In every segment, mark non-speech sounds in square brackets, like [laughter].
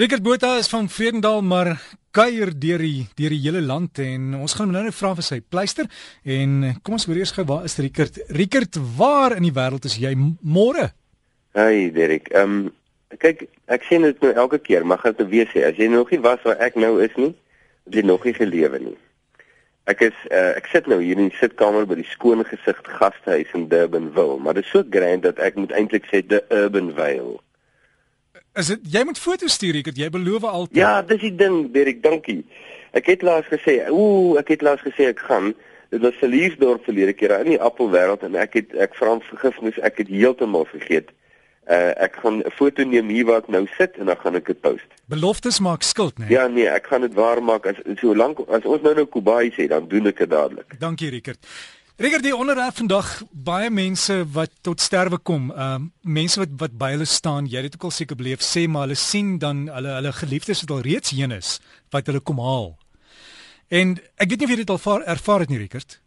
Rickert Botha is van Vredendal maar kuier deur die deur die hele land en ons gaan hom nou net vra vir sy pleister en kom ons hoor eers gou waar is Rickert? Rickert, waar in die wêreld is jy môre? Hey Derek. Ehm um, kyk, ek sien dit nou elke keer, maar gaan dit weer sê as jy nog nie was waar ek nou is nie, het jy nog nie gelewe nie. Ek is uh, ek sit nou hier in die sitkamer by die skoon gesig gastehuis in Durbanville, maar dit is so grand dat ek moet eintlik sê the Urban Vale. Is dit jy moet foto's stuur ek het jy beloof altyd. Ja, dis die ding, Derek, dankie. Ek het laas gesê, ooh, ek het laas gesê ek gaan. Dit was Verliesdorp verlede keer in die appelwêreld en ek het ek vra om vergifnis, ek het heeltemal vergeet. Uh ek gaan 'n foto neem hier waar ek nou sit en dan gaan ek dit post. Beloftes maak skuld, né? Nee? Ja nee, ek gaan dit waar maak as so lank as ons nou nou Kubai sê, dan doen ek dit dadelik. Dankie, Rickert. Rickert, die onderwerp vandag baie mense wat tot sterwe kom, ehm uh, mense wat wat by hulle staan, jy het dit ook al seker beleef, sê maar hulle sien dan hulle hulle geliefdes wat al reeds heen is, wat hulle kom haal. En ek weet nie of jy dit al ervaar, ervaar het nie, Rickert.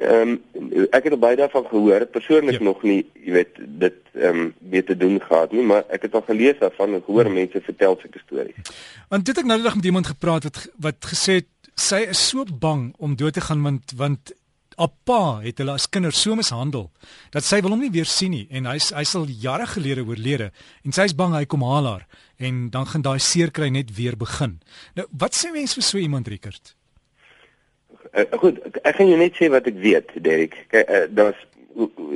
Ehm um, ek het baie daarvan gehoor, persoonlik ja. nog nie, jy weet, dit ehm um, mee te doen gehad nie, maar ek het al gelees daarvan en gehoor mense vertel sulke stories. Want dit ek nou net met iemand gepraat wat wat gesê het sy is so bang om dood te gaan want want Appa het hulle as kinders so mishandel dat sy wil hom nie weer sien nie en hy hy sal jare gelede oorlede en sy is bang hy kom haal haar en dan gaan daai seer kry net weer begin. Nou wat sê mense vir so iemand Rickert? Uh, goed, ek gaan jou net sê wat ek weet, Derek. Kyk, uh, daar's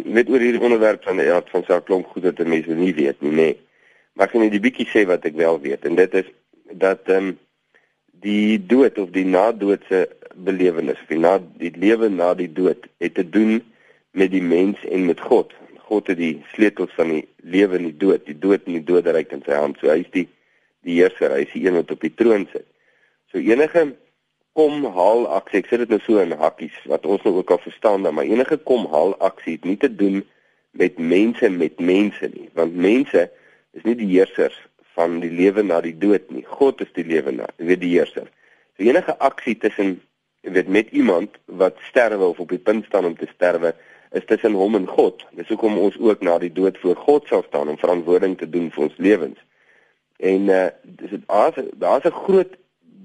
net oor hierdie onderwerp van ja, van sy klomp goed dat mense nie weet nie, nee. Maar ek gaan net 'n bietjie sê wat ek wel weet en dit is dat ehm um, die dood of die nadoodse belewenis die na die lewe na die dood het te doen met die mens en met God. God het die sleutels van die lewe en die dood, die dood en die doderyk in sy hand. So hy is die die heerser, hy is die een wat op die troon sit. So enige kom haal aksie, ek sê dit nou so in hakkies wat ons nou ook al verstaan maar enige kom haal aksie het nie te doen met mense met mense nie, want mense is nie die heersers van die lewe na die dood nie. God is die lewe na, weet die heerser. So enige aksie tussen weet met iemand wat sterwe of op die punt staan om te sterwe, is tussen hom en God. Dis hoekom ons ook na die dood voor God sal staan om verantwoording te doen vir ons lewens. En uh dis dit daar's 'n groot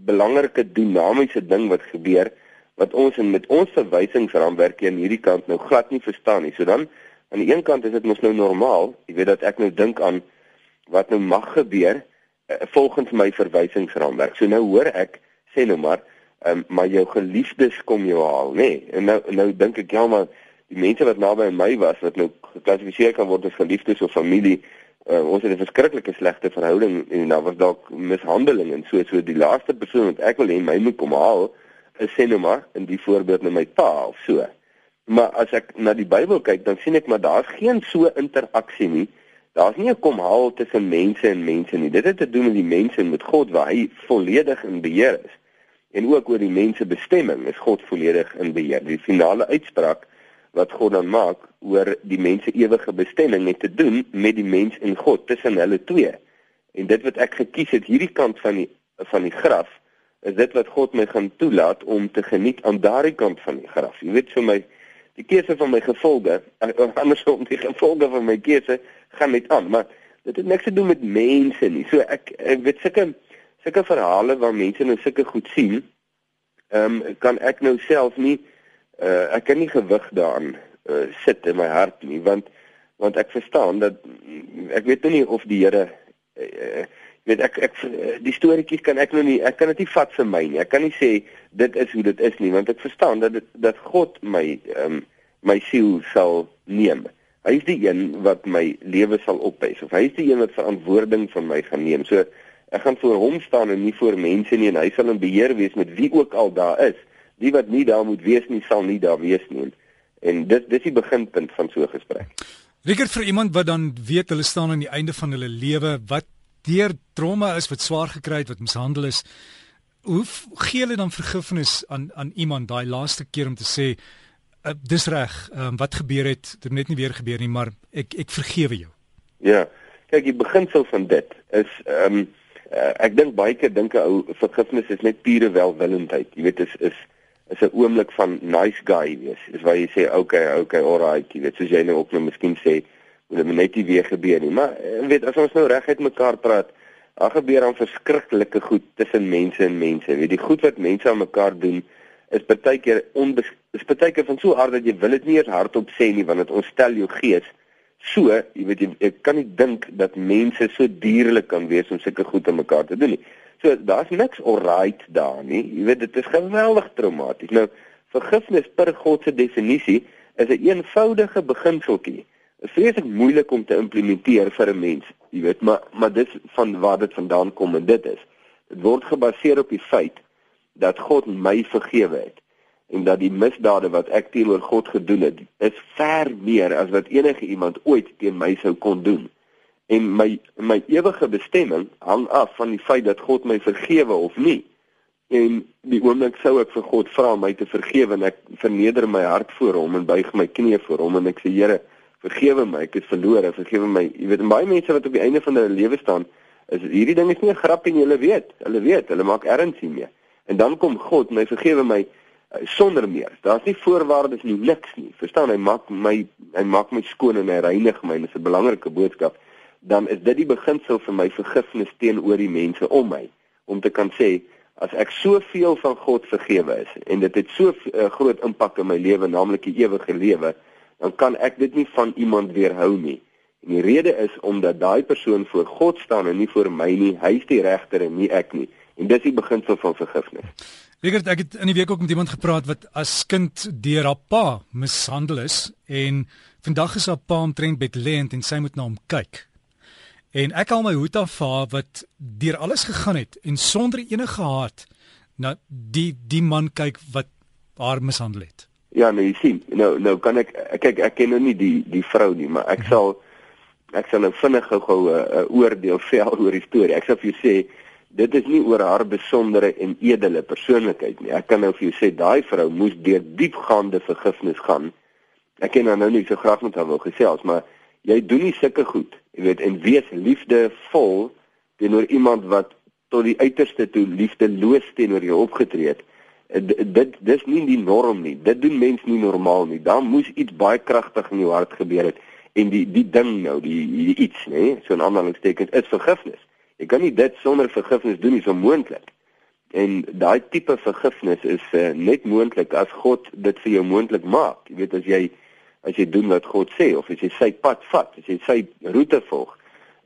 belangrike dinamiese ding wat gebeur wat ons en met ons verwysingsraamwerk aan hierdie kant nou glad nie verstaan nie. So dan aan die een kant is dit mos nou normaal, jy weet dat ek nou dink aan wat nou mag gebeur uh, volgens my verwysingsraamwerk. So nou hoor ek sê nou maar, um, maar jou geliefdes kom jou haal, nê? Nee. En nou nou dink ek ja maar die mense wat naby my was wat nou geklassifiseer kan word as geliefdes of familie, uh, ons het 'n verskriklike slegte verhouding en daar was dalk mishandeling en so so die laaste persoon wat ek wil hê my moet kom haal is sê nou maar in die voorbeeld met my pa of so. Maar as ek na die Bybel kyk, dan sien ek maar daar's geen so interaksie nie Daar's nie 'n komhaal tussen mense en mense nie. Dit het te doen met die mense en met God waar hy volledig in beheer is. En ook oor die mense bestemming is God volledig in beheer. Die finale uitspraak wat God dan maak oor die mense ewige bestemming het te doen met die mens en God tussen hulle twee. En dit wat ek gekies het hierdie kant van die van die graf is dit wat God my gaan toelaat om te geniet aan daardie kant van die graf. Jy weet vir my die keuse van my gevolge, andersom die gevolge van my keuse gaan net aan, maar dit het niks te doen met mense nie. So ek ek weet sulke sulke verhale waar mense nou sulke goed sien, ehm um, kan ek nou self nie uh, ek kan nie gewig daaraan uh, sit in my hart nie, want want ek verstaan dat ek weet nou nie of die Here uh, weet ek ek die storieetjies kan ek nou nie ek kan dit nie vat vir my nie. Ek kan nie sê dit is hoe dit is nie want ek verstaan dat dit, dat God my ehm um, my siel sal neem. Hy is die een wat my lewe sal ophef of hy is die een wat verantwoording van my gaan neem. So ek gaan voor hom staan en nie voor mense nie en hy sal in beheer wees met wie ook al daar is. Die wat nie daar moet wees nie sal nie daar wees nie. En dit dis die beginpunt van so 'n gesprek. Rickert vir iemand wat dan weet hulle staan aan die einde van hulle lewe, wat deur trauma is wat swaar gekry het, wat mishandel is. Hoe gee hulle dan vergifnis aan aan iemand daai laaste keer om te sê uh, dis reg, um, wat gebeur het, dit net nie weer gebeur nie, maar ek ek vergewe jou. Ja. Kyk, die beginsel van dit is ehm um, uh, ek dink baie keer dink 'n ou vergifnis is net pure welwillendheid. Jy weet is is is 'n oomblik van nice guy wees. Dis waar jy sê okay, okay, alright, jy weet soos jy nou ook nou miskien sê moet dit net nie weer gebeur nie. Maar eh, weet as ons nou reguit mekaar praat, Daar gebeur dan verskriklike goed tussen mense en mense. Weet die goed wat mense aan mekaar doen is baie keer onbes is baie keer van so hard dat jy wil dit nie eens hardop sê nie want dit ontstel jou gees. So, jy weet jy ek kan nie dink dat mense so dierlik kan wees om sulke goed aan mekaar te doen nie. So daar's niks alright daar nie. Jy weet dit is geweldig traumaties. Nou vergifnis per God se definisie is 'n een eenvoudige beginseltjie. Dit is vreeslik moeilik om te implementeer vir 'n mens, jy weet, maar maar dit van waar dit vandaan kom en dit is. Dit word gebaseer op die feit dat God my vergewe het en dat die misdade wat ek teenoor God gedoen het, is ver meer as wat enige iemand ooit teen my sou kon doen. En my my ewige bestemming hang af van die feit dat God my vergewe of nie. En die oomblik sou ek vir God vra om my te vergewe en ek verneder my hart voor hom en buig my knieë voor hom en ek sê Here, vergewe my, ek het verlore, vergewe my. Jy weet baie mense wat op die einde van hulle lewe staan, is hierdie ding is nie 'n grap en hulle weet, hulle weet, hulle maak erns hiermee. En dan kom God en hy vergewe my uh, sonder meer. Daar's nie voorwaardes nie, niks nie. Verstaan, hy maak my hy maak my skoon en hy reinig my. Dit is 'n belangrike boodskap. Dan is dit die beginsel vir my vergifnis teenoor die mense om my om te kan sê as ek soveel van God vergewe is en dit het so uh, groot impak in my lewe, naamlik die ewige lewe, dan kan ek dit nie van iemand weerhou nie. En die rede is omdat daai persoon voor God staan en nie voor my nie. Hy is die regter en nie ek nie. En dis die beginsel van vergifnis. Rigert, ek het in die week ook met iemand gepraat wat as kind deur haar pa mishandel is en vandag is haar pa omtrent bedlend en sy moet na hom kyk. En ek al my hoed af vir haar wat deur alles gegaan het en sonder enige haat na die die man kyk wat haar mishandel het. Ja, nou jy sien, nou nou kan ek kyk ek ken nou nie die die vrou nie, maar ek sal ek sal nou vinnig gou-gou 'n uh, oordeel [laughs] vel oor die storie. Ek sal vir jou sê dit is nie oor haar besondere en edele persoonlikheid nie. Ek kan nou vir jou sê daai vrou moes deur diepgaande vergifnis gaan. Ek ken haar nou nie so graag met haar wil gesels, maar jy doen nie sulke goed, jy weet, en wees liefdevol teenoor iemand wat tot die uiterste toe liefdeloos teenoor jou opgetree het. Dit dis nie die norm nie. Dit doen mense nie normaal nie. Daar moes iets baie kragtig in jou hart gebeur het en die die ding nou, die, die iets, nê, so 'n aanhalingstekens is vergifnis. Jy kan nie dit sonder vergifnis doen nie, so moontlik. En daai tipe vergifnis is uh, net moontlik as God dit vir jou moontlik maak. Jy weet as jy as jy doen wat God sê of as jy sy pad vat, as jy sy roete volg.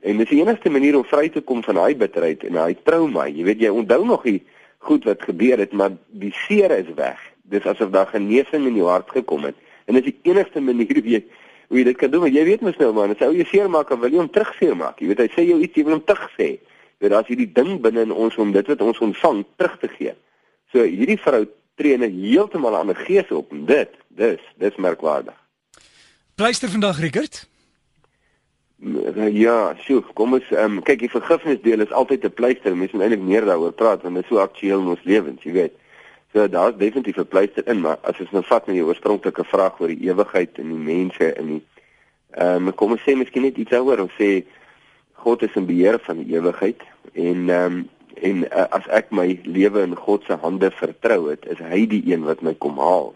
En dis die enigste manier om vry te kom van daai bitterheid en daai trauma. Jy weet jy onthou nog die goed wat gebeur het, maar die seer is weg. Dis asof daar genesing in jou hart gekom het. En dis die enigste manier [laughs] wie jy hoe jy dit kan doen. Maar jy weet mos nou man, as ou jy seer maak, wil jy hom terugseer maak. Jy weet hy sê jou iets, jy wil hom terug sê. Jy weet daar's hierdie ding binne in ons om dit wat ons ontvang terug te gee. So hierdie vrou tree net heeltemal aan 'n gees op en dit, dis, dis merkwaardig. Pleister vandag Rickert. Ja, sjoe, kom ons ehm um, kyk die vergifnisdeel is altyd 'n pleister. Mense moet eintlik meer daaroor praat want dit is so aktueel in ons lewens, jy weet. So daar's definitief 'n pleister in, maar as ons nou vat met die oorspronklike vraag oor die ewigheid en die mense in die ehm um, kom ons sê miskien net iets daaroor of sê God is in beheer van die ewigheid en ehm um, en uh, as ek my lewe in God se hande vertrou het, is hy die een wat my kom haal.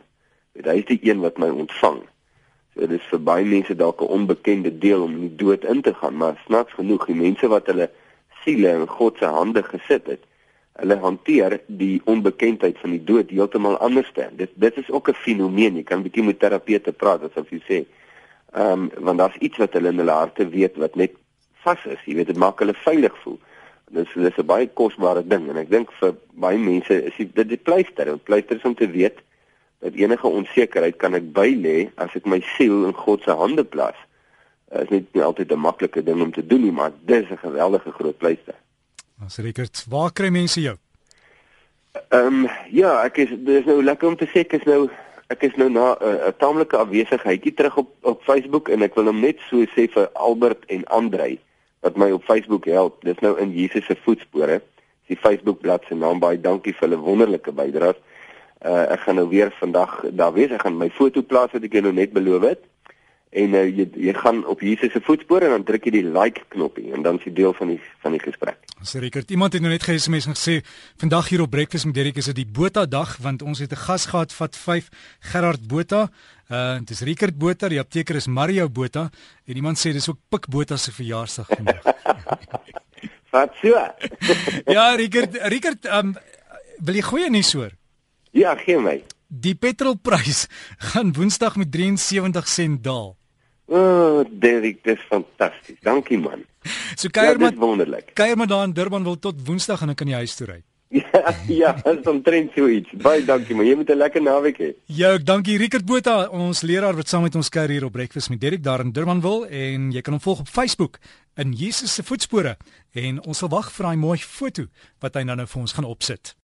Weet hy is die een wat my ontvang. So dit is vir baie mense dalk 'n onbekende deel om in die dood in te gaan, maar snaaks genoeg, die mense wat hulle siele in God se hande gesit het, hulle hanteer die onbekendheid van die dood heeltemal anders dan. Dit dit is ook 'n fenomeen. Jy kan bietjie met terapeute praat asof jy sê, ehm um, want daar's iets wat hulle in hulle harte weet wat net vas is. Jy weet dit maak hulle veilig voel. Dit is dis 'n baie kosbare ding en ek dink vir baie mense is dit die pleister. Dit pleister is om te weet dat enige onsekerheid kan ek by lê as ek my siel in God se hande plaas. Dit is nie altyd 'n maklike ding om te doen nie, maar dit is 'n geweldige groot pleister. Ons Rickert, waar kry mense jou? Ehm um, ja, ek is dis nou lekker om te sê ek is nou ek is nou na 'n uh, taamlike afwesigheidjie terug op op Facebook en ek wil hom net so sê vir Albert en Andrei wat my op Facebook help. Dis nou in Jesus se voetspore. Die Facebook bladsy naam baie dankie vir hulle wonderlike bydraes. Uh ek gaan nou weer vandag daar wees. Ek gaan my foto plaas wat ek jou nou net beloof het en uh, jy jy gaan op Jesus se voetspore en dan druk jy die like knoppie en dan is jy deel van die van die gesprek. Seker, iemand het nou net ge-SMS en gesê vandag hier op breakfast met Derek is dit die Botha dag want ons het 'n gas gehad vat 5 Gerard Botha. Uh dit is Rickert Botha, die apteker is Mario Botha en iemand sê dis ook Pik Botha se verjaarsdag vandag. [laughs] Wat so? [laughs] ja, Rickert, Rickert, um, wil jy goeie nuus hoor? Ja, gee my. Die petrolprys [laughs] gaan Woensdag met 73 sent daal. O, oh, Derek, dis fantasties. Dankie man. So kuier ja, maar wonderlik. Kuier maar daar in Durban wil tot Woensdag en dan kan jy huis toe ry. [laughs] Ja, ja, dit is omtrent so iets. Baie dankie man. Jy moet 'n lekker naweek hê. Ja, dankie Rickert Botha, ons leraar wat saam met ons kuier hier op Breakfast met Derek daar in Durban wil en jy kan hom volg op Facebook in Jesus se voetspore en ons sal wag vir daai mooi foto wat hy nou nou vir ons gaan opsit.